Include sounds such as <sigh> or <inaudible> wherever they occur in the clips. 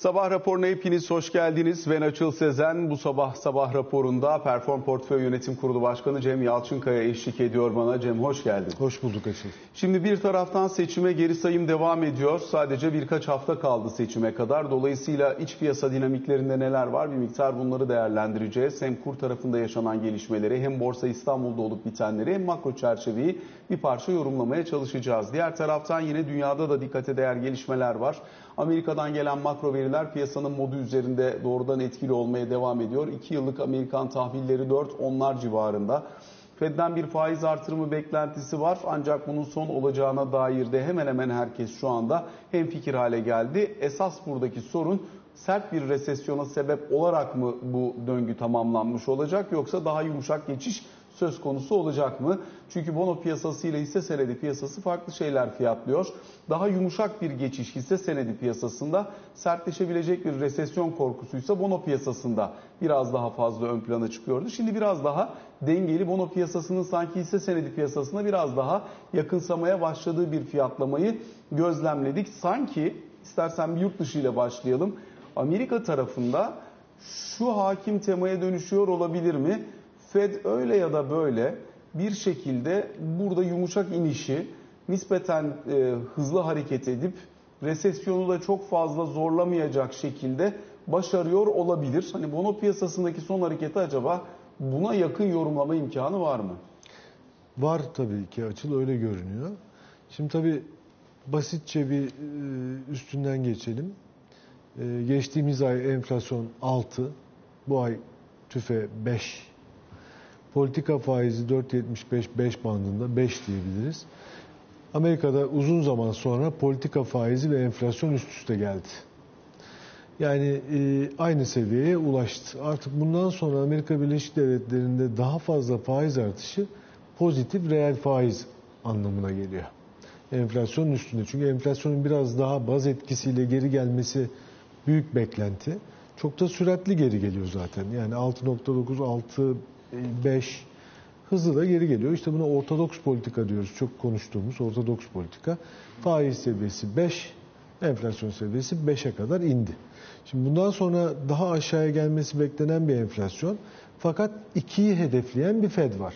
Sabah raporuna hepiniz hoş geldiniz. Ben Açıl Sezen bu sabah sabah raporunda Perform Portföy Yönetim Kurulu Başkanı Cem Yalçınkaya eşlik ediyor bana. Cem hoş geldin. Hoş bulduk Açıl. Şimdi bir taraftan seçime geri sayım devam ediyor. Sadece birkaç hafta kaldı seçime kadar. Dolayısıyla iç piyasa dinamiklerinde neler var bir miktar bunları değerlendireceğiz. Hem kur tarafında yaşanan gelişmeleri hem Borsa İstanbul'da olup bitenleri hem makro çerçeveyi bir parça yorumlamaya çalışacağız. Diğer taraftan yine dünyada da dikkate değer gelişmeler var. Amerika'dan gelen makro veriler piyasanın modu üzerinde doğrudan etkili olmaya devam ediyor. 2 yıllık Amerikan tahvilleri 4 onlar civarında. Fed'den bir faiz artırımı beklentisi var ancak bunun son olacağına dair de hemen hemen herkes şu anda hem fikir hale geldi. Esas buradaki sorun sert bir resesyona sebep olarak mı bu döngü tamamlanmış olacak yoksa daha yumuşak geçiş söz konusu olacak mı? Çünkü bono piyasası ile hisse senedi piyasası farklı şeyler fiyatlıyor. Daha yumuşak bir geçiş hisse senedi piyasasında sertleşebilecek bir resesyon korkusuysa bono piyasasında biraz daha fazla ön plana çıkıyordu. Şimdi biraz daha dengeli bono piyasasının sanki hisse senedi piyasasına biraz daha yakınsamaya başladığı bir fiyatlamayı gözlemledik. Sanki istersen bir yurt dışı ile başlayalım. Amerika tarafında şu hakim temaya dönüşüyor olabilir mi? Fed öyle ya da böyle bir şekilde burada yumuşak inişi nispeten e, hızlı hareket edip resesyonu da çok fazla zorlamayacak şekilde başarıyor olabilir. Hani bono piyasasındaki son hareketi acaba buna yakın yorumlama imkanı var mı? Var tabii ki açıl öyle görünüyor. Şimdi tabii basitçe bir e, üstünden geçelim. E, geçtiğimiz ay enflasyon 6, bu ay tüfe 5 Politika faizi 4.75-5 bandında 5 diyebiliriz. Amerika'da uzun zaman sonra politika faizi ve enflasyon üst üste geldi. Yani e, aynı seviyeye ulaştı. Artık bundan sonra Amerika Birleşik Devletleri'nde daha fazla faiz artışı pozitif reel faiz anlamına geliyor. Enflasyonun üstünde. Çünkü enflasyonun biraz daha baz etkisiyle geri gelmesi büyük beklenti. Çok da süratli geri geliyor zaten. Yani 6.9, 6 5 hızlı da geri geliyor. İşte buna ortodoks politika diyoruz. Çok konuştuğumuz ortodoks politika. Faiz seviyesi 5, enflasyon seviyesi 5'e kadar indi. Şimdi bundan sonra daha aşağıya gelmesi beklenen bir enflasyon. Fakat 2'yi hedefleyen bir Fed var.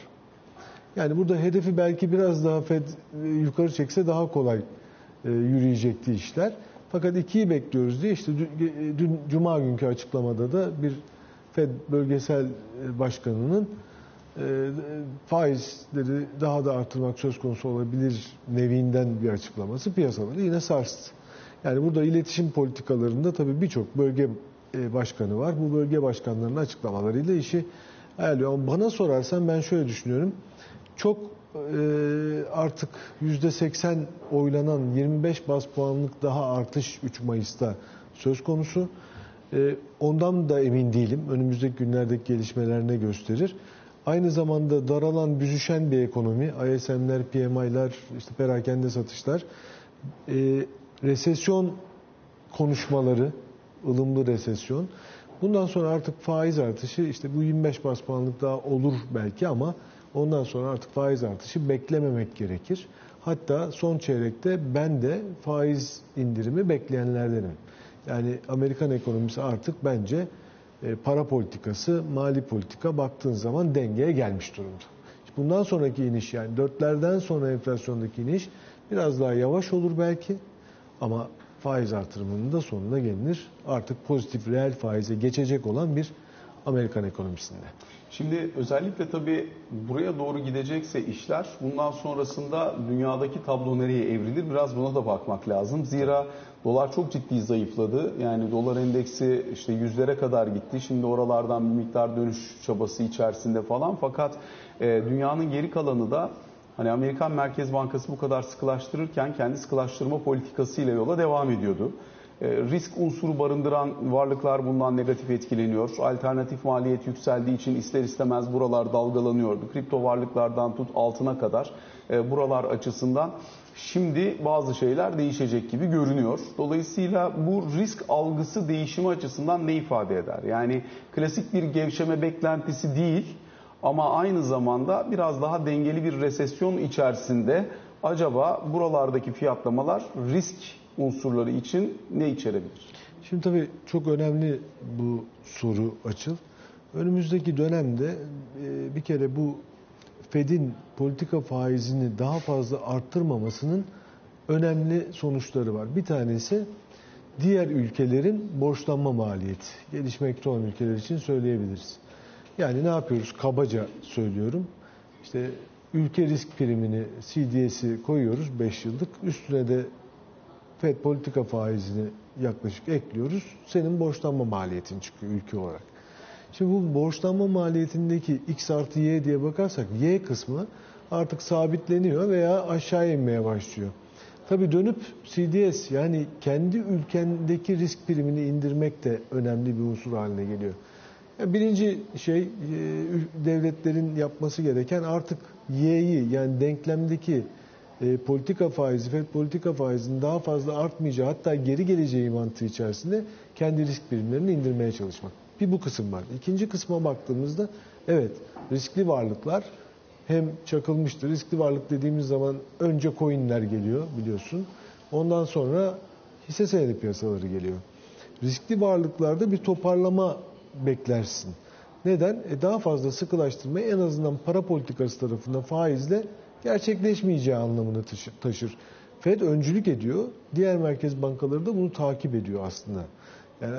Yani burada hedefi belki biraz daha Fed e, yukarı çekse daha kolay e, yürüyecekti işler. Fakat 2'yi bekliyoruz diye işte dün Cuma günkü açıklamada da bir Fed bölgesel e, başkanının e, faizleri daha da artırmak söz konusu olabilir nevinden bir açıklaması piyasaları yine sarstı. Yani burada iletişim politikalarında tabii birçok bölge e, başkanı var. Bu bölge başkanlarının açıklamalarıyla işi ayarlıyor. Ama bana sorarsan ben şöyle düşünüyorum. Çok artık %80 oylanan 25 bas puanlık daha artış 3 Mayıs'ta söz konusu. Ee, ondan da emin değilim. Önümüzdeki günlerdeki gelişmeler ne gösterir? Aynı zamanda daralan, büzüşen bir ekonomi, ISM'ler, PMI'ler, işte perakende satışlar, e, resesyon konuşmaları, ılımlı resesyon. Bundan sonra artık faiz artışı işte bu 25 bas puanlık daha olur belki ama ondan sonra artık faiz artışı beklememek gerekir. Hatta son çeyrekte ben de faiz indirimi bekleyenlerdenim. Yani Amerikan ekonomisi artık bence e, para politikası, mali politika baktığın zaman dengeye gelmiş durumda. Bundan sonraki iniş yani dörtlerden sonra enflasyondaki iniş biraz daha yavaş olur belki ama faiz artırımının da sonuna gelinir. Artık pozitif reel faize geçecek olan bir Amerikan ekonomisinde. Şimdi özellikle tabii buraya doğru gidecekse işler bundan sonrasında dünyadaki tablo nereye evrilir biraz buna da bakmak lazım. Zira dolar çok ciddi zayıfladı. Yani dolar endeksi işte yüzlere kadar gitti. Şimdi oralardan bir miktar dönüş çabası içerisinde falan. Fakat e, dünyanın geri kalanı da hani Amerikan Merkez Bankası bu kadar sıkılaştırırken kendi sıkılaştırma politikasıyla yola devam ediyordu. E, risk unsuru barındıran varlıklar bundan negatif etkileniyor. Alternatif maliyet yükseldiği için ister istemez buralar dalgalanıyordu. Kripto varlıklardan tut altına kadar e, buralar açısından şimdi bazı şeyler değişecek gibi görünüyor. Dolayısıyla bu risk algısı değişimi açısından ne ifade eder? Yani klasik bir gevşeme beklentisi değil ama aynı zamanda biraz daha dengeli bir resesyon içerisinde acaba buralardaki fiyatlamalar risk unsurları için ne içerebilir? Şimdi tabii çok önemli bu soru açıl. Önümüzdeki dönemde e, bir kere bu Fed'in politika faizini daha fazla arttırmamasının önemli sonuçları var. Bir tanesi diğer ülkelerin borçlanma maliyeti. Gelişmekte olan ülkeler için söyleyebiliriz. Yani ne yapıyoruz? Kabaca söylüyorum. İşte ülke risk primini, CDS'i koyuyoruz 5 yıllık. Üstüne de FED politika faizini yaklaşık ekliyoruz. Senin borçlanma maliyetin çıkıyor ülke olarak. Şimdi bu borçlanma maliyetindeki X artı Y diye bakarsak Y kısmı artık sabitleniyor veya aşağı inmeye başlıyor. Tabii dönüp CDS yani kendi ülkendeki risk primini indirmek de önemli bir unsur haline geliyor. Birinci şey e, devletlerin yapması gereken artık Y'yi yani denklemdeki e, politika faizi, FED politika faizinin daha fazla artmayacağı hatta geri geleceği mantığı içerisinde kendi risk birimlerini indirmeye çalışmak. Bir bu kısım var. İkinci kısma baktığımızda evet riskli varlıklar hem çakılmıştır. Riskli varlık dediğimiz zaman önce coinler geliyor biliyorsun. Ondan sonra hisse senedi piyasaları geliyor. Riskli varlıklarda bir toparlama beklersin. Neden? E daha fazla sıkılaştırmayı en azından para politikası tarafından faizle gerçekleşmeyeceği anlamını taşır. Fed öncülük ediyor. Diğer merkez bankaları da bunu takip ediyor aslında. Yani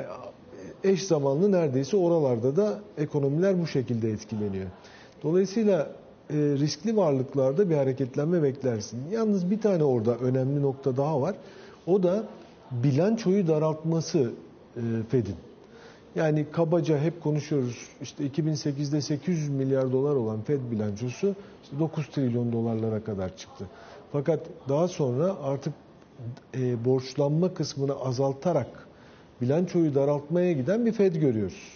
eş zamanlı neredeyse oralarda da ekonomiler bu şekilde etkileniyor. Dolayısıyla e, riskli varlıklarda bir hareketlenme beklersin. Yalnız bir tane orada önemli nokta daha var. O da bilançoyu daraltması e, Fed'in. Yani kabaca hep konuşuyoruz. İşte 2008'de 800 milyar dolar olan Fed bilançosu işte 9 trilyon dolarlara kadar çıktı. Fakat daha sonra artık e, borçlanma kısmını azaltarak bilançoyu daraltmaya giden bir Fed görüyoruz.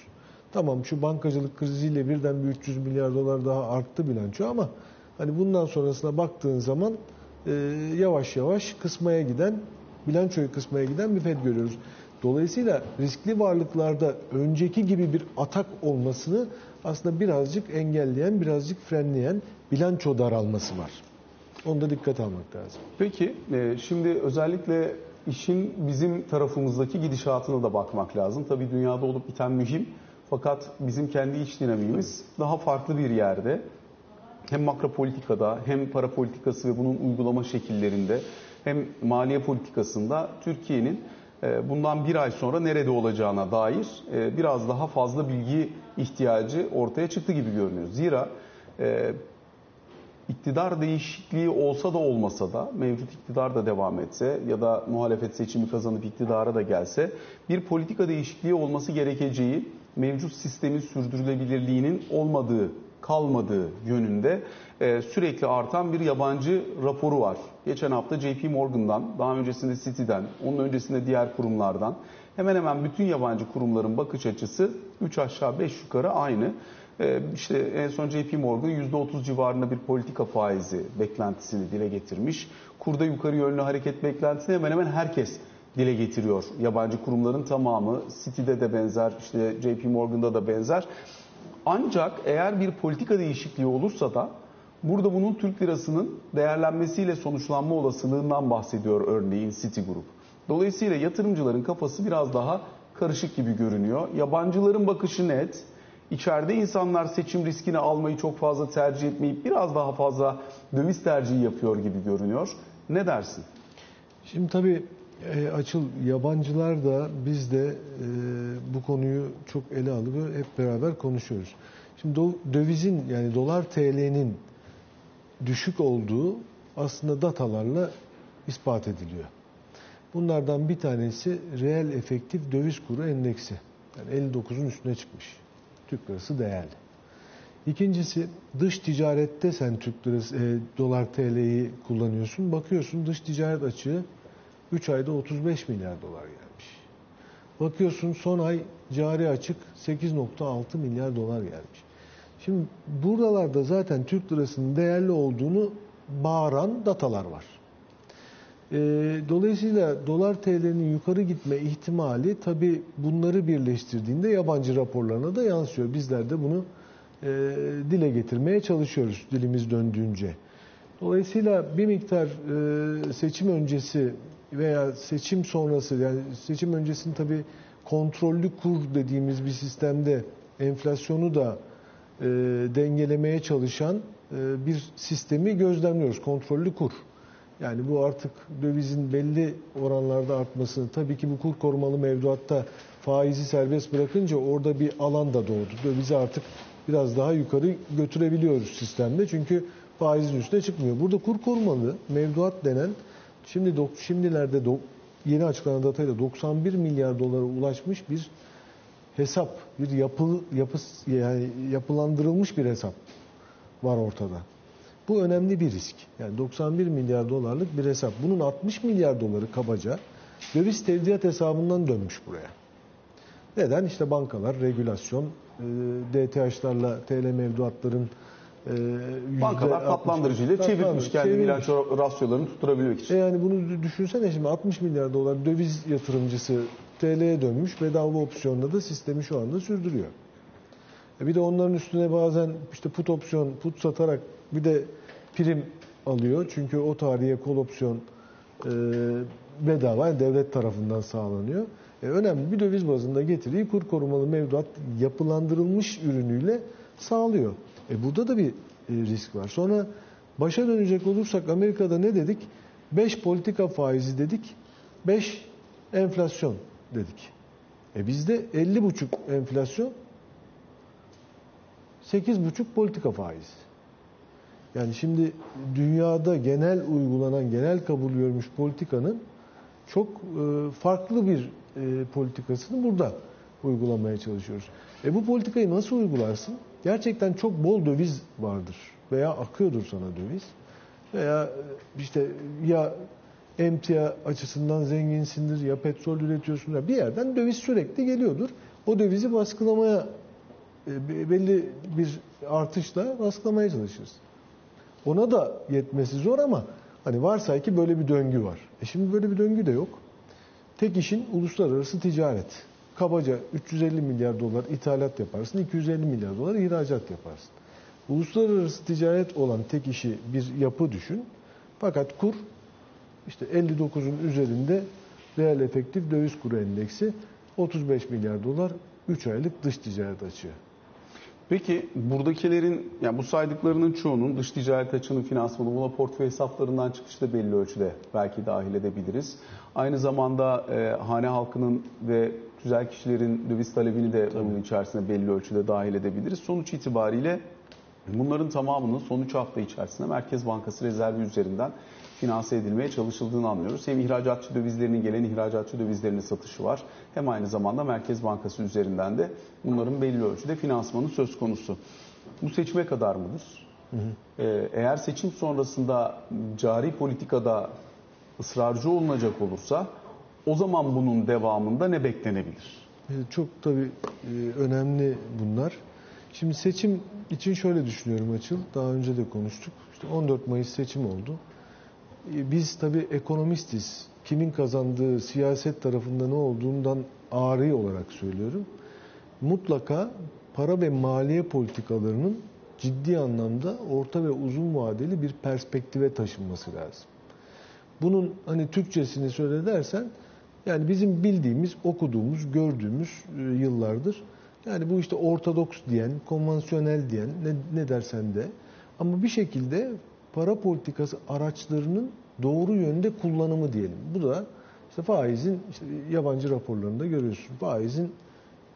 Tamam şu bankacılık kriziyle birden bir 300 milyar dolar daha arttı bilanço ama hani bundan sonrasına baktığın zaman e, yavaş yavaş kısmaya giden, bilançoyu kısmaya giden bir Fed görüyoruz. Dolayısıyla riskli varlıklarda önceki gibi bir atak olmasını aslında birazcık engelleyen, birazcık frenleyen bilanço daralması var. Onda dikkat almak lazım. Peki e, şimdi özellikle işin bizim tarafımızdaki gidişatına da bakmak lazım. Tabii dünyada olup biten mühim fakat bizim kendi iç dinamiğimiz daha farklı bir yerde. Hem makro politikada hem para politikası ve bunun uygulama şekillerinde hem maliye politikasında Türkiye'nin bundan bir ay sonra nerede olacağına dair e, biraz daha fazla bilgi ihtiyacı ortaya çıktı gibi görünüyor. Zira e, iktidar değişikliği olsa da olmasa da mevcut iktidar da devam etse ya da muhalefet seçimi kazanıp iktidara da gelse bir politika değişikliği olması gerekeceği mevcut sistemin sürdürülebilirliğinin olmadığı kalmadığı yönünde e, sürekli artan bir yabancı raporu var. Geçen hafta JP Morgan'dan, daha öncesinde Citi'den, onun öncesinde diğer kurumlardan hemen hemen bütün yabancı kurumların bakış açısı 3 aşağı 5 yukarı aynı. E, işte en son JP Morgan %30 civarında bir politika faizi beklentisini dile getirmiş. Kurda yukarı yönlü hareket beklentisini hemen hemen herkes dile getiriyor. Yabancı kurumların tamamı, Citi'de de benzer, işte JP Morgan'da da benzer. Ancak eğer bir politika değişikliği olursa da burada bunun Türk lirasının değerlenmesiyle sonuçlanma olasılığından bahsediyor örneğin Citigroup. Dolayısıyla yatırımcıların kafası biraz daha karışık gibi görünüyor. Yabancıların bakışı net. İçeride insanlar seçim riskini almayı çok fazla tercih etmeyip biraz daha fazla döviz tercihi yapıyor gibi görünüyor. Ne dersin? Şimdi tabii e, Açıl yabancılar da biz de e, bu konuyu çok ele alıp hep beraber konuşuyoruz. Şimdi do, dövizin yani dolar TL'nin düşük olduğu aslında datalarla ispat ediliyor. Bunlardan bir tanesi reel efektif döviz kuru endeksi. Yani 59'un üstüne çıkmış. Türk lirası değerli. İkincisi dış ticarette sen Türk lirası, e, dolar TL'yi kullanıyorsun. Bakıyorsun dış ticaret açığı 3 ayda 35 milyar dolar gelmiş. Bakıyorsun son ay cari açık 8.6 milyar dolar gelmiş. Şimdi buralarda zaten Türk lirasının değerli olduğunu bağıran datalar var. E, dolayısıyla dolar TL'nin yukarı gitme ihtimali tabi bunları birleştirdiğinde yabancı raporlarına da yansıyor. Bizler de bunu e, dile getirmeye çalışıyoruz dilimiz döndüğünce. Dolayısıyla bir miktar e, seçim öncesi veya seçim sonrası yani seçim öncesinde tabii kontrollü kur dediğimiz bir sistemde enflasyonu da e, dengelemeye çalışan e, bir sistemi gözlemliyoruz. Kontrollü kur. Yani bu artık dövizin belli oranlarda artması, tabii ki bu kur korumalı mevduatta faizi serbest bırakınca orada bir alan da doğdu. Dövizi artık biraz daha yukarı götürebiliyoruz sistemde. Çünkü faizin üstüne çıkmıyor. Burada kur korumalı mevduat denen şimdi dok- şimdilerde do- yeni açıklanan datayla 91 milyar dolara ulaşmış bir hesap, bir yapı yapı yani yapılandırılmış bir hesap var ortada. Bu önemli bir risk. Yani 91 milyar dolarlık bir hesap. Bunun 60 milyar doları kabaca döviz tevdiat hesabından dönmüş buraya. Neden? İşte bankalar, regülasyon, e, DTH'larla TL mevduatların yüzde Bankalar 60 tatlandırıcıyla çevirmiş tatlandırıcı, kendi çevirmiş. bilanço rasyolarını tutturabilmek için. E yani bunu düşünsene şimdi 60 milyar dolar döviz yatırımcısı TL'ye dönmüş bedava opsiyonla da sistemi şu anda sürdürüyor. E bir de onların üstüne bazen işte put opsiyon, put satarak bir de prim alıyor. Çünkü o tarihe kol opsiyon e, bedava yani devlet tarafından sağlanıyor. E önemli bir döviz bazında getiriyi kur korumalı mevduat yapılandırılmış ürünüyle sağlıyor. E burada da bir e, risk var. Sonra başa dönecek olursak Amerika'da ne dedik? 5 politika faizi dedik. 5 enflasyon dedik. E bizde 50,5 enflasyon 8,5 politika faizi. Yani şimdi dünyada genel uygulanan, genel kabul görmüş politikanın çok e, farklı bir e, politikasını burada uygulamaya çalışıyoruz. E bu politikayı nasıl uygularsın? Gerçekten çok bol döviz vardır veya akıyordur sana döviz. Veya e, işte ya emtia açısından zenginsindir ya petrol üretiyorsun ya bir yerden döviz sürekli geliyordur. O dövizi baskılamaya e, belli bir artışla baskılamaya çalışırız. Ona da yetmesi zor ama hani varsay ki böyle bir döngü var. E şimdi böyle bir döngü de yok. Tek işin uluslararası ticaret. Kabaca 350 milyar dolar ithalat yaparsın, 250 milyar dolar ihracat yaparsın. Uluslararası ticaret olan tek işi bir yapı düşün. Fakat kur işte 59'un üzerinde reel efektif döviz kuru endeksi 35 milyar dolar 3 aylık dış ticaret açığı. Peki buradakilerin, yani bu saydıklarının çoğunun dış ticaret açığının finansmanı buna portföy hesaplarından çıkışta belli ölçüde belki dahil edebiliriz. Aynı zamanda e, hane halkının ve güzel kişilerin döviz talebini de bunun içerisine belli ölçüde dahil edebiliriz. Sonuç itibariyle bunların tamamının son 3 hafta içerisinde Merkez Bankası rezervi üzerinden finanse edilmeye çalışıldığını anlıyoruz. Hem ihracatçı dövizlerinin gelen ihracatçı dövizlerinin satışı var. Hem aynı zamanda Merkez Bankası üzerinden de bunların belli ölçüde finansmanı söz konusu. Bu seçime kadar mıdır? Ee, Eğer seçim sonrasında cari politikada ısrarcı olunacak olursa o zaman bunun devamında ne beklenebilir? E, Çok tabii e, önemli bunlar. Şimdi seçim için şöyle düşünüyorum Açıl. Daha önce de konuştuk. İşte 14 Mayıs seçim oldu. E, Biz tabii ekonomistiz. Kimin kazandığı siyaset tarafında ne olduğundan ağrı olarak söylüyorum. Mutlaka para ve maliye politikalarının ciddi anlamda orta ve uzun vadeli bir perspektive taşınması lazım. Bunun hani Türkçesini söyle dersen yani bizim bildiğimiz, okuduğumuz, gördüğümüz e, yıllardır. Yani bu işte ortodoks diyen, konvansiyonel diyen ne, ne dersen de ama bir şekilde para politikası araçlarının doğru yönde kullanımı diyelim. Bu da işte faizin işte yabancı raporlarında görüyorsun. Faizin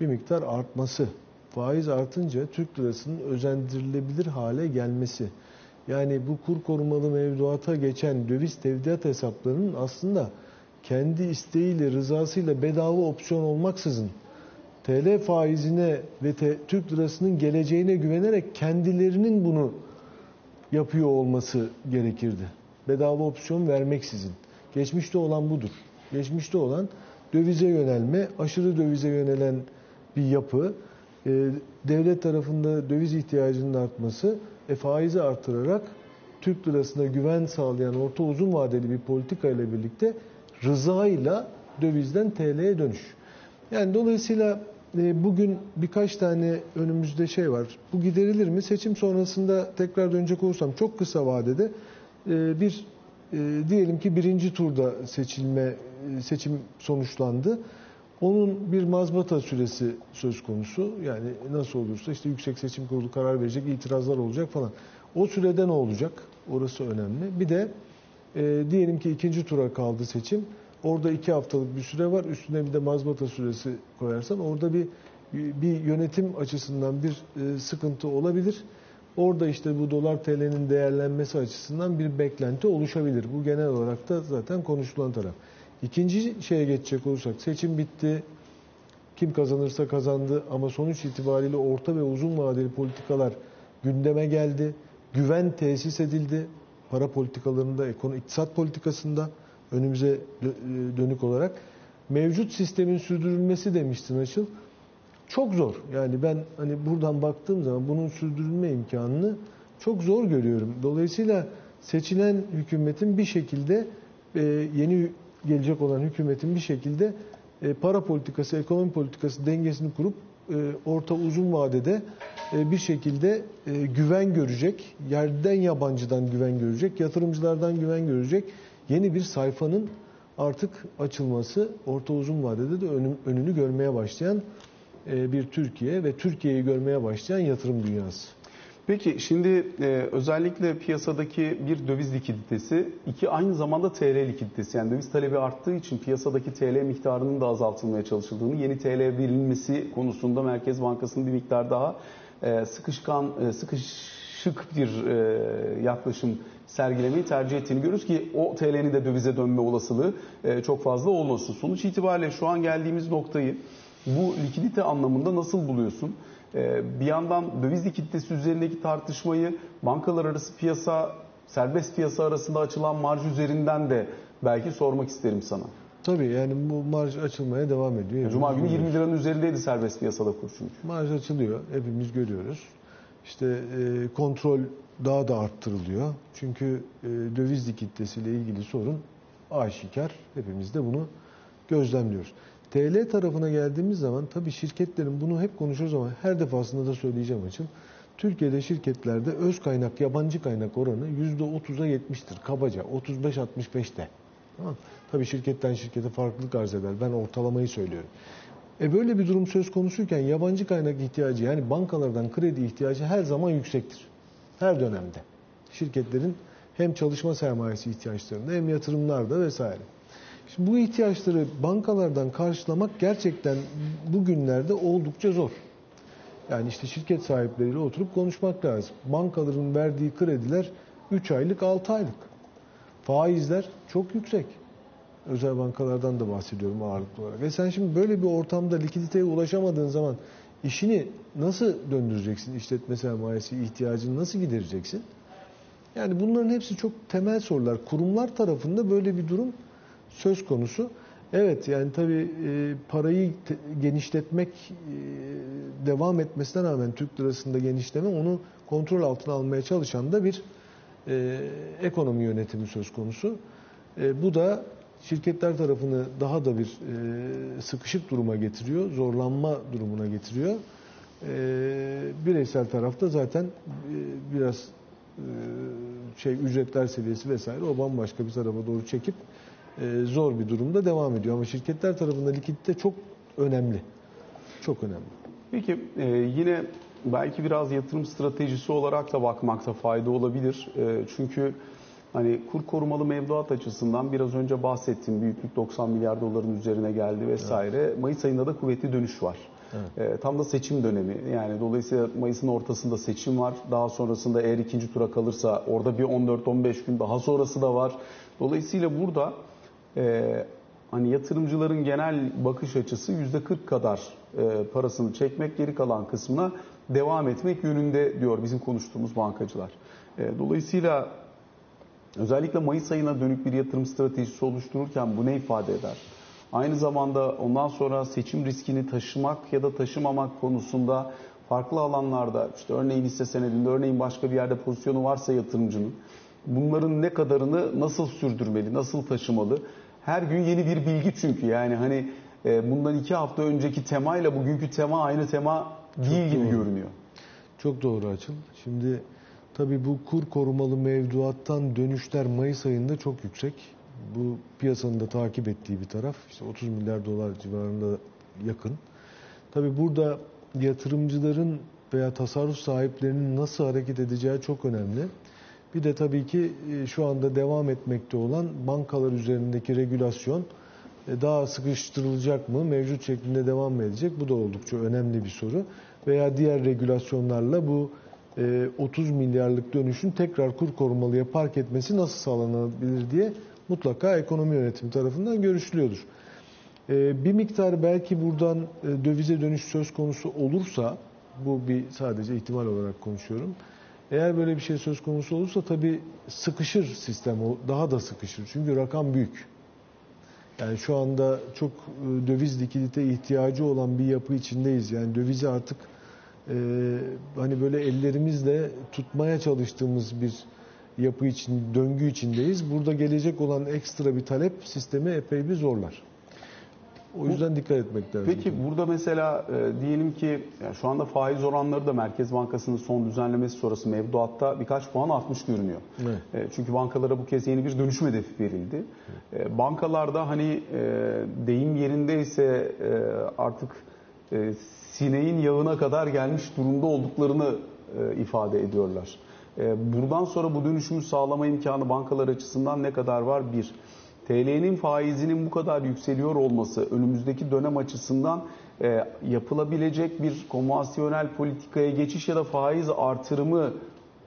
bir miktar artması. Faiz artınca Türk lirasının özendirilebilir hale gelmesi. Yani bu kur korumalı mevduata geçen döviz tevdiat hesaplarının aslında kendi isteğiyle, rızasıyla bedava opsiyon olmaksızın TL faizine ve Türk lirasının geleceğine güvenerek kendilerinin bunu yapıyor olması gerekirdi. Bedava opsiyon vermeksizin. Geçmişte olan budur. Geçmişte olan dövize yönelme, aşırı dövize yönelen bir yapı, e, devlet tarafında döviz ihtiyacının artması, e, faizi artırarak Türk lirasına güven sağlayan orta uzun vadeli bir politika ile birlikte rızayla dövizden TL'ye dönüş. Yani dolayısıyla bugün birkaç tane önümüzde şey var. Bu giderilir mi? Seçim sonrasında tekrar dönecek olursam çok kısa vadede e, bir e, diyelim ki birinci turda seçilme e, seçim sonuçlandı. Onun bir mazbata süresi söz konusu. Yani nasıl olursa işte Yüksek Seçim Kurulu karar verecek, itirazlar olacak falan. O sürede ne olacak? Orası önemli. Bir de e, diyelim ki ikinci tura kaldı seçim. Orada iki haftalık bir süre var. Üstüne bir de mazbata süresi koyarsan orada bir bir yönetim açısından bir e, sıkıntı olabilir. Orada işte bu dolar TL'nin değerlenmesi açısından bir beklenti oluşabilir. Bu genel olarak da zaten konuşulan taraf. İkinci şeye geçecek olursak seçim bitti. Kim kazanırsa kazandı ama sonuç itibariyle orta ve uzun vadeli politikalar gündeme geldi. Güven tesis edildi. Para politikalarında, ekonomi, iktisat politikasında önümüze dönük olarak. Mevcut sistemin sürdürülmesi demiştin Açıl. Çok zor. Yani ben hani buradan baktığım zaman bunun sürdürülme imkanını çok zor görüyorum. Dolayısıyla seçilen hükümetin bir şekilde e, yeni gelecek olan hükümetin bir şekilde e, para politikası, ekonomi politikası dengesini kurup e, orta uzun vadede bir şekilde güven görecek, yerden yabancıdan güven görecek, yatırımcılardan güven görecek yeni bir sayfanın artık açılması orta uzun vadede de önünü görmeye başlayan e, bir Türkiye ve Türkiye'yi görmeye başlayan yatırım dünyası. Peki şimdi e, özellikle piyasadaki bir döviz likiditesi, iki aynı zamanda TL likiditesi yani döviz talebi arttığı için piyasadaki TL miktarının da azaltılmaya çalışıldığını, yeni TL verilmesi konusunda Merkez Bankası'nın bir miktar daha e, sıkışkan, e, sıkışık bir e, yaklaşım sergilemeyi tercih ettiğini görürüz ki o TL'nin de dövize dönme olasılığı e, çok fazla olmasın. Sonuç itibariyle şu an geldiğimiz noktayı bu likidite anlamında nasıl buluyorsun? Ee, bir yandan döviz likiditesi üzerindeki tartışmayı bankalar arası piyasa, serbest piyasa arasında açılan marj üzerinden de belki sormak isterim sana. Tabii yani bu marj açılmaya devam ediyor. Cuma günü 20 liranın üzerindeydi serbest piyasada kur çünkü. Marj açılıyor. Hepimiz görüyoruz. İşte e, kontrol daha da arttırılıyor. Çünkü e, döviz likiditesiyle ilgili sorun aşikar. Hepimiz de bunu gözlemliyoruz. TL tarafına geldiğimiz zaman tabii şirketlerin bunu hep konuşuyoruz ama her defasında da söyleyeceğim açım. Türkiye'de şirketlerde öz kaynak, yabancı kaynak oranı %30'a 70'tir. Kabaca 35-65'te. Tamam. Tabii şirketten şirkete farklılık arz eder. Ben ortalamayı söylüyorum. E böyle bir durum söz konusuyken yabancı kaynak ihtiyacı yani bankalardan kredi ihtiyacı her zaman yüksektir. Her dönemde. Şirketlerin hem çalışma sermayesi ihtiyaçlarında hem yatırımlarda vesaire. Şimdi bu ihtiyaçları bankalardan karşılamak gerçekten bugünlerde oldukça zor. Yani işte şirket sahipleriyle oturup konuşmak lazım. Bankaların verdiği krediler 3 aylık, 6 aylık. Faizler çok yüksek. Özel bankalardan da bahsediyorum ağırlıklı olarak. Ve sen şimdi böyle bir ortamda likiditeye ulaşamadığın zaman işini nasıl döndüreceksin? İşletme sermayesi ihtiyacını nasıl gidereceksin? Yani bunların hepsi çok temel sorular. Kurumlar tarafında böyle bir durum söz konusu. Evet yani tabii e, parayı genişletmek e, devam etmesine rağmen Türk lirasında genişleme onu kontrol altına almaya çalışan da bir e, ekonomi yönetimi söz konusu. E, bu da şirketler tarafını daha da bir e, sıkışık duruma getiriyor, zorlanma durumuna getiriyor. E, bireysel tarafta zaten e, biraz e, şey ücretler seviyesi vesaire o bambaşka bir tarafa doğru çekip e, zor bir durumda devam ediyor. Ama şirketler tarafında likidite çok önemli. Çok önemli. Peki e, yine belki biraz yatırım stratejisi olarak da bakmakta fayda olabilir. E, çünkü hani kur korumalı mevduat açısından biraz önce bahsettiğim büyüklük 90 milyar doların üzerine geldi vesaire. Evet. Mayıs ayında da kuvvetli dönüş var. Evet. tam da seçim dönemi. Yani dolayısıyla Mayıs'ın ortasında seçim var. Daha sonrasında eğer ikinci tura kalırsa orada bir 14-15 gün daha sonrası da var. Dolayısıyla burada e, hani yatırımcıların genel bakış açısı yüzde 40 kadar e, parasını çekmek, geri kalan kısmına devam etmek yönünde diyor bizim konuştuğumuz bankacılar. E, dolayısıyla özellikle Mayıs ayına dönük bir yatırım stratejisi oluştururken bu ne ifade eder? Aynı zamanda ondan sonra seçim riskini taşımak ya da taşımamak konusunda farklı alanlarda işte örneğin hisse senedinde örneğin başka bir yerde pozisyonu varsa yatırımcının bunların ne kadarını nasıl sürdürmeli, nasıl taşımalı? Her gün yeni bir bilgi çünkü yani hani e, bundan iki hafta önceki temayla bugünkü tema aynı tema değil Çok gibi doğru. görünüyor. Çok doğru açın. Şimdi Tabii bu kur korumalı mevduattan dönüşler Mayıs ayında çok yüksek. Bu piyasanın da takip ettiği bir taraf. İşte 30 milyar dolar civarında yakın. Tabii burada yatırımcıların veya tasarruf sahiplerinin nasıl hareket edeceği çok önemli. Bir de tabii ki e, şu anda devam etmekte olan bankalar üzerindeki regülasyon e, daha sıkıştırılacak mı, mevcut şeklinde devam mı edecek? Bu da oldukça önemli bir soru. Veya diğer regülasyonlarla bu 30 milyarlık dönüşün tekrar kur korumalıya park etmesi nasıl sağlanabilir diye mutlaka ekonomi yönetimi tarafından görüşülüyordur. E, bir miktar belki buradan e, dövize dönüş söz konusu olursa, bu bir sadece ihtimal olarak konuşuyorum. Eğer böyle bir şey söz konusu olursa tabii sıkışır sistem, daha da sıkışır. Çünkü rakam büyük. Yani şu anda çok e, döviz likidite ihtiyacı olan bir yapı içindeyiz. Yani dövizi artık e, hani böyle ellerimizle tutmaya çalıştığımız bir yapı için, döngü içindeyiz. Burada gelecek olan ekstra bir talep sistemi epey bir zorlar. O yüzden dikkat etmek lazım. Peki burada mesela e, diyelim ki yani şu anda faiz oranları da Merkez Bankası'nın son düzenlemesi sonrası mevduatta birkaç puan artmış görünüyor. Evet. E, çünkü bankalara bu kez yeni bir dönüşüm hedefi verildi. E, bankalarda hani e, deyim yerindeyse e, artık e, sineğin yağına kadar gelmiş durumda olduklarını e, ifade ediyorlar. E, buradan sonra bu dönüşümü sağlama imkanı bankalar açısından ne kadar var? Bir. TL'nin faizinin bu kadar yükseliyor olması önümüzdeki dönem açısından e, yapılabilecek bir konvansiyonel politikaya geçiş ya da faiz artırımı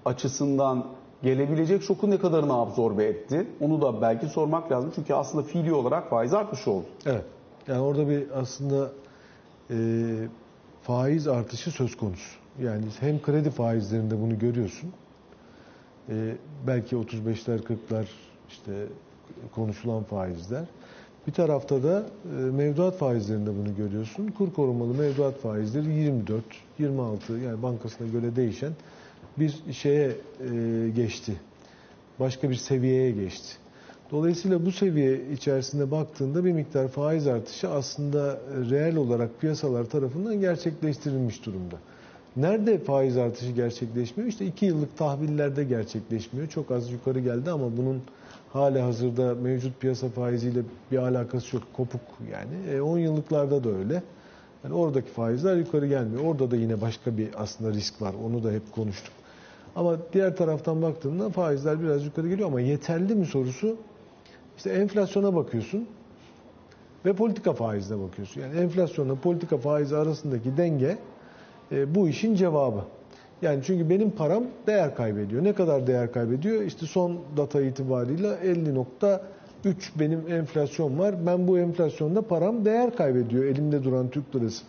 açısından gelebilecek şoku ne kadarını absorbe etti? Onu da belki sormak lazım. Çünkü aslında fiili olarak faiz artmış oldu. Evet. Yani orada bir aslında e, faiz artışı söz konusu. Yani hem kredi faizlerinde bunu görüyorsun. E, belki 35'ler 40'lar işte konuşulan faizler. Bir tarafta da e, mevduat faizlerinde bunu görüyorsun. Kur korumalı mevduat faizleri 24, 26 yani bankasına göre değişen bir şeye e, geçti. Başka bir seviyeye geçti. Dolayısıyla bu seviye içerisinde baktığında bir miktar faiz artışı aslında reel olarak piyasalar tarafından gerçekleştirilmiş durumda. Nerede faiz artışı gerçekleşmiyor? İşte iki yıllık tahvillerde gerçekleşmiyor. Çok az yukarı geldi ama bunun hala hazırda mevcut piyasa faiziyle bir alakası yok. Kopuk yani. E, 10 yıllıklarda da öyle. Yani oradaki faizler yukarı gelmiyor. Orada da yine başka bir aslında risk var. Onu da hep konuştuk. Ama diğer taraftan baktığında faizler biraz yukarı geliyor ama yeterli mi sorusu işte enflasyona bakıyorsun ve politika faizine bakıyorsun. Yani enflasyonla politika faizi arasındaki denge e, bu işin cevabı. Yani çünkü benim param değer kaybediyor. Ne kadar değer kaybediyor? İşte son data itibariyle 50.3 benim enflasyon var. Ben bu enflasyonda param değer kaybediyor elimde duran Türk lirası.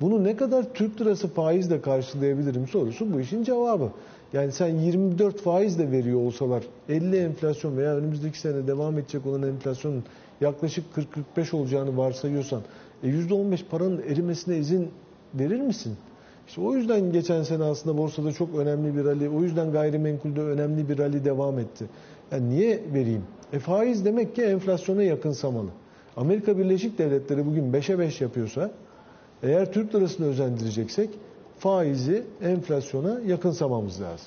Bunu ne kadar Türk lirası faizle karşılayabilirim sorusu bu işin cevabı. Yani sen 24 faiz de veriyor olsalar 50 enflasyon veya önümüzdeki sene devam edecek olan enflasyonun yaklaşık 40-45 olacağını varsayıyorsan e %15 paranın erimesine izin verir misin? İşte o yüzden geçen sene aslında borsada çok önemli bir rally, o yüzden gayrimenkulde önemli bir rally devam etti. Yani niye vereyim? E faiz demek ki enflasyona yakınsamalı. Amerika Birleşik Devletleri bugün 5'e 5 yapıyorsa, eğer Türk lirasını özendireceksek faizi enflasyona yakınsamamız lazım.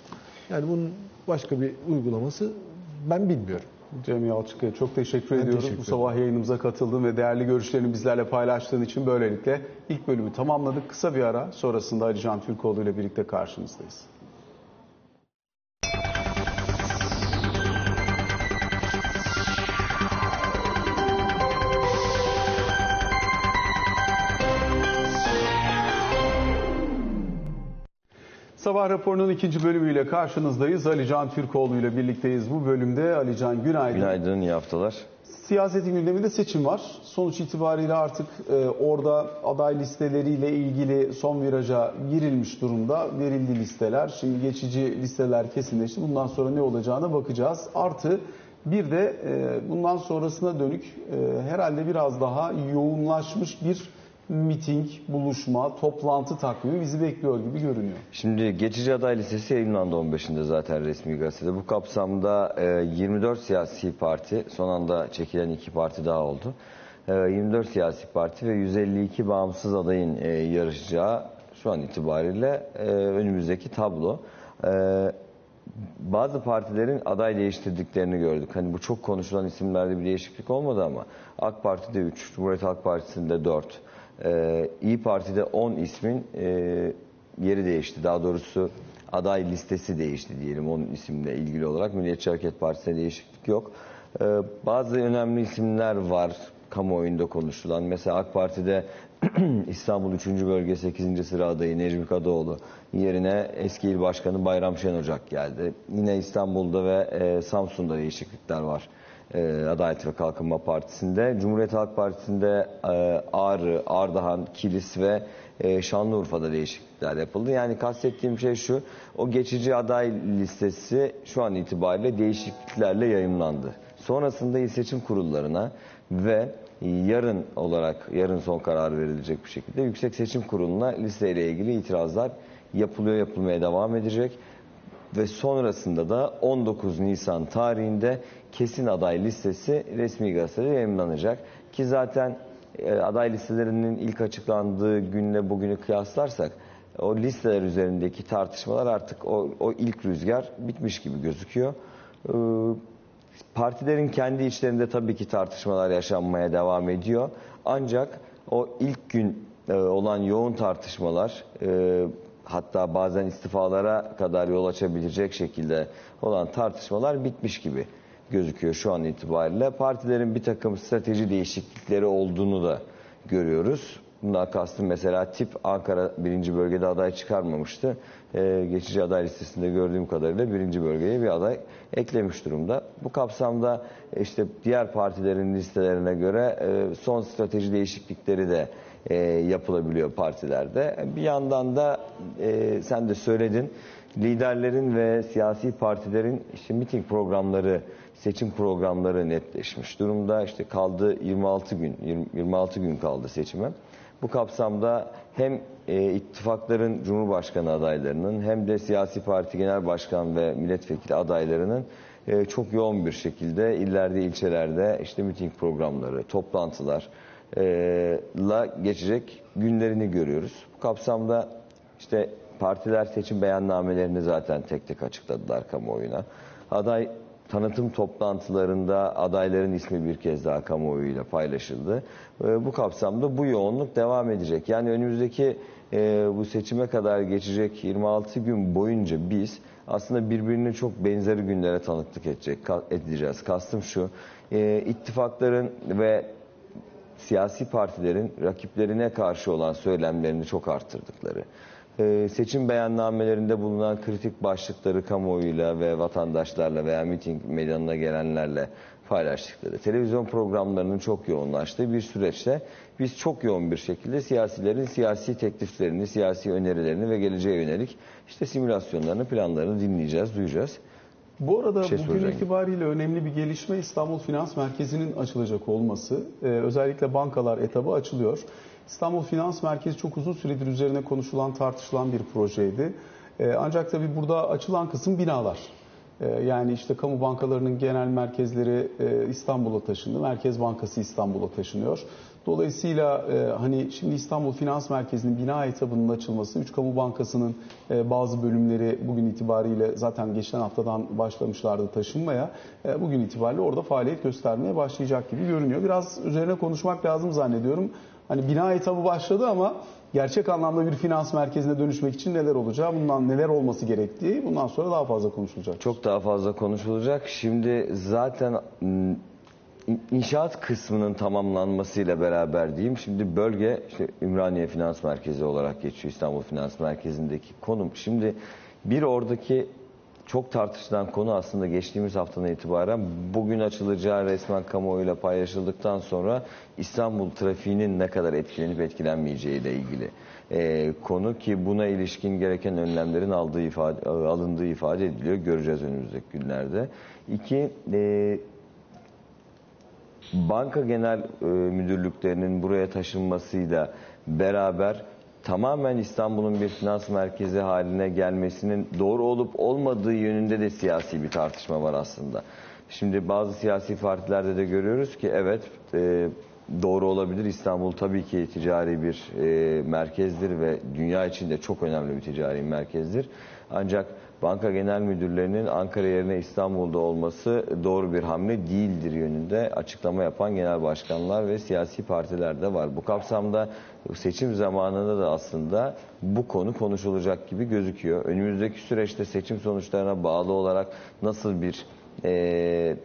Yani bunun başka bir uygulaması ben bilmiyorum. Cem Yalçık'a çok teşekkür Ben ediyoruz. teşekkür Bu sabah yayınımıza katıldığın ve değerli görüşlerini bizlerle paylaştığın için böylelikle ilk bölümü tamamladık. Kısa bir ara sonrasında Ali Can Türkoğlu ile birlikte karşınızdayız. Sabah raporunun ikinci bölümüyle karşınızdayız. Ali Can Türkoğlu ile birlikteyiz. Bu bölümde Ali Can günaydın. Günaydın, iyi haftalar. Siyasetin gündeminde seçim var. Sonuç itibariyle artık e, orada aday listeleriyle ilgili son viraja girilmiş durumda. Verildi listeler. Şimdi geçici listeler kesinleşti. Bundan sonra ne olacağına bakacağız. Artı bir de e, bundan sonrasına dönük e, herhalde biraz daha yoğunlaşmış bir miting, buluşma, toplantı takvimi bizi bekliyor gibi görünüyor. Şimdi geçici aday listesi yayınlandı 15'inde zaten resmi gazetede. Bu kapsamda e, 24 siyasi parti, son anda çekilen iki parti daha oldu. E, 24 siyasi parti ve 152 bağımsız adayın e, yarışacağı şu an itibariyle e, önümüzdeki tablo. E, bazı partilerin aday değiştirdiklerini gördük. Hani bu çok konuşulan isimlerde bir değişiklik olmadı ama AK Parti'de 3, Cumhuriyet Halk Partisi'nde 4, e, İyi Parti'de 10 ismin e, yeri değişti. Daha doğrusu aday listesi değişti diyelim onun isimle ilgili olarak. Milliyetçi Hareket Partisi'ne değişiklik yok. E, bazı önemli isimler var kamuoyunda konuşulan. Mesela AK Parti'de <clears throat> İstanbul 3. Bölge 8. sıra adayı Necmi Kadıoğlu yerine eski il başkanı Bayram Şenocak geldi. Yine İstanbul'da ve e, Samsun'da değişiklikler var. E, Adalet ve Kalkınma Partisi'nde. Cumhuriyet Halk Partisi'nde e, Ağrı, Ardahan, Kilis ve e, Şanlıurfa'da değişiklikler yapıldı. Yani kastettiğim şey şu, o geçici aday listesi şu an itibariyle değişikliklerle yayımlandı. Sonrasında il seçim kurullarına ve yarın olarak yarın son karar verilecek bir şekilde Yüksek Seçim Kurulu'na listeyle ilgili itirazlar yapılıyor yapılmaya devam edecek ve sonrasında da 19 Nisan tarihinde kesin aday listesi resmi gazetede yayınlanacak ki zaten e, aday listelerinin ilk açıklandığı günle bugünü kıyaslarsak o listeler üzerindeki tartışmalar artık o, o ilk rüzgar bitmiş gibi gözüküyor. Ee, Partilerin kendi içlerinde tabii ki tartışmalar yaşanmaya devam ediyor. Ancak o ilk gün e, olan yoğun tartışmalar e, hatta bazen istifalara kadar yol açabilecek şekilde olan tartışmalar bitmiş gibi gözüküyor şu an itibariyle. Partilerin bir takım strateji değişiklikleri olduğunu da görüyoruz. Bundan kastım mesela tip Ankara birinci bölgede aday çıkarmamıştı. Ee, geçici aday listesinde gördüğüm kadarıyla birinci bölgeye bir aday eklemiş durumda. Bu kapsamda işte diğer partilerin listelerine göre e, son strateji değişiklikleri de e, yapılabiliyor partilerde. Bir yandan da e, sen de söyledin liderlerin ve siyasi partilerin işte miting programları, seçim programları netleşmiş durumda. İşte kaldı 26 gün, 20 26 gün kaldı seçime. Bu kapsamda hem e, ittifakların Cumhurbaşkanı adaylarının hem de siyasi parti genel başkan ve milletvekili adaylarının e, çok yoğun bir şekilde illerde, ilçelerde işte miting programları, toplantılar la geçecek günlerini görüyoruz. Bu kapsamda işte partiler seçim beyannamelerini zaten tek tek açıkladılar kamuoyuna. Aday tanıtım toplantılarında adayların ismi bir kez daha kamuoyuyla paylaşıldı. E, bu kapsamda bu yoğunluk devam edecek. Yani önümüzdeki e, bu seçime kadar geçecek 26 gün boyunca biz aslında birbirine çok benzeri günlere tanıklık edecek, edeceğiz. Kastım şu, e, ittifakların ve siyasi partilerin rakiplerine karşı olan söylemlerini çok arttırdıkları, e, seçim beyannamelerinde bulunan kritik başlıkları kamuoyuyla ve vatandaşlarla veya miting meydanına gelenlerle paylaştıkları, televizyon programlarının çok yoğunlaştığı bir süreçte biz çok yoğun bir şekilde siyasilerin siyasi tekliflerini, siyasi önerilerini ve geleceğe yönelik işte simülasyonlarını, planlarını dinleyeceğiz, duyacağız. Bu arada şey bugün soracağım. itibariyle önemli bir gelişme İstanbul Finans Merkezi'nin açılacak olması. Ee, özellikle bankalar etabı açılıyor. İstanbul Finans Merkezi çok uzun süredir üzerine konuşulan, tartışılan bir projeydi. Ee, ancak tabii burada açılan kısım binalar. Ee, yani işte kamu bankalarının genel merkezleri e, İstanbul'a taşındı. Merkez Bankası İstanbul'a taşınıyor. Dolayısıyla e, hani şimdi İstanbul Finans Merkezi'nin bina etabının açılması, Üç Kamu Bankası'nın e, bazı bölümleri bugün itibariyle zaten geçen haftadan başlamışlardı taşınmaya. E, bugün itibariyle orada faaliyet göstermeye başlayacak gibi görünüyor. Biraz üzerine konuşmak lazım zannediyorum. Hani bina etabı başladı ama gerçek anlamda bir finans merkezine dönüşmek için neler olacağı, bundan neler olması gerektiği bundan sonra daha fazla konuşulacak. Çok daha fazla konuşulacak. Şimdi zaten inşaat kısmının tamamlanmasıyla beraber diyeyim. Şimdi bölge işte Ümraniye Finans Merkezi olarak geçiyor İstanbul Finans Merkezi'ndeki konum. Şimdi bir oradaki çok tartışılan konu aslında geçtiğimiz haftadan itibaren bugün açılacağı resmen kamuoyuyla paylaşıldıktan sonra İstanbul trafiğinin ne kadar etkilenip etkilenmeyeceği ile ilgili e, konu ki buna ilişkin gereken önlemlerin aldığı ifade, alındığı ifade ediliyor. Göreceğiz önümüzdeki günlerde. İki, e, banka genel e, müdürlüklerinin buraya taşınmasıyla beraber tamamen İstanbul'un bir finans merkezi haline gelmesinin doğru olup olmadığı yönünde de siyasi bir tartışma var aslında. Şimdi bazı siyasi partilerde de görüyoruz ki evet e, doğru olabilir. İstanbul tabii ki ticari bir e, merkezdir ve dünya için de çok önemli bir ticari merkezdir. Ancak banka genel müdürlerinin Ankara yerine İstanbul'da olması doğru bir hamle değildir yönünde açıklama yapan genel başkanlar ve siyasi partiler de var. Bu kapsamda seçim zamanında da aslında bu konu konuşulacak gibi gözüküyor. Önümüzdeki süreçte seçim sonuçlarına bağlı olarak nasıl bir e,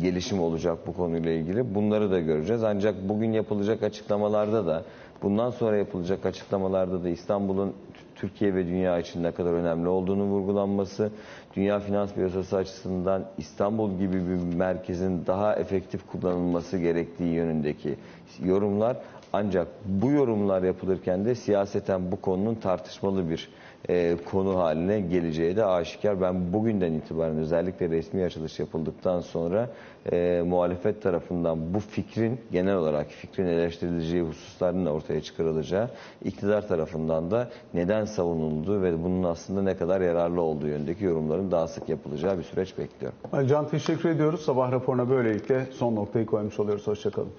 gelişim olacak bu konuyla ilgili. Bunları da göreceğiz. Ancak bugün yapılacak açıklamalarda da bundan sonra yapılacak açıklamalarda da İstanbul'un Türkiye ve dünya için ne kadar önemli olduğunu vurgulanması, dünya finans piyasası açısından İstanbul gibi bir merkezin daha efektif kullanılması gerektiği yönündeki yorumlar. Ancak bu yorumlar yapılırken de siyaseten bu konunun tartışmalı bir e, konu haline geleceği de aşikar. Ben bugünden itibaren özellikle resmi açılış yapıldıktan sonra e, muhalefet tarafından bu fikrin genel olarak fikrin eleştirileceği hususların da ortaya çıkarılacağı, iktidar tarafından da neden savunulduğu ve bunun aslında ne kadar yararlı olduğu yönündeki yorumların daha sık yapılacağı bir süreç bekliyorum. Ali Can teşekkür ediyoruz. Sabah raporuna böylelikle son noktayı koymuş oluyoruz. Hoşçakalın.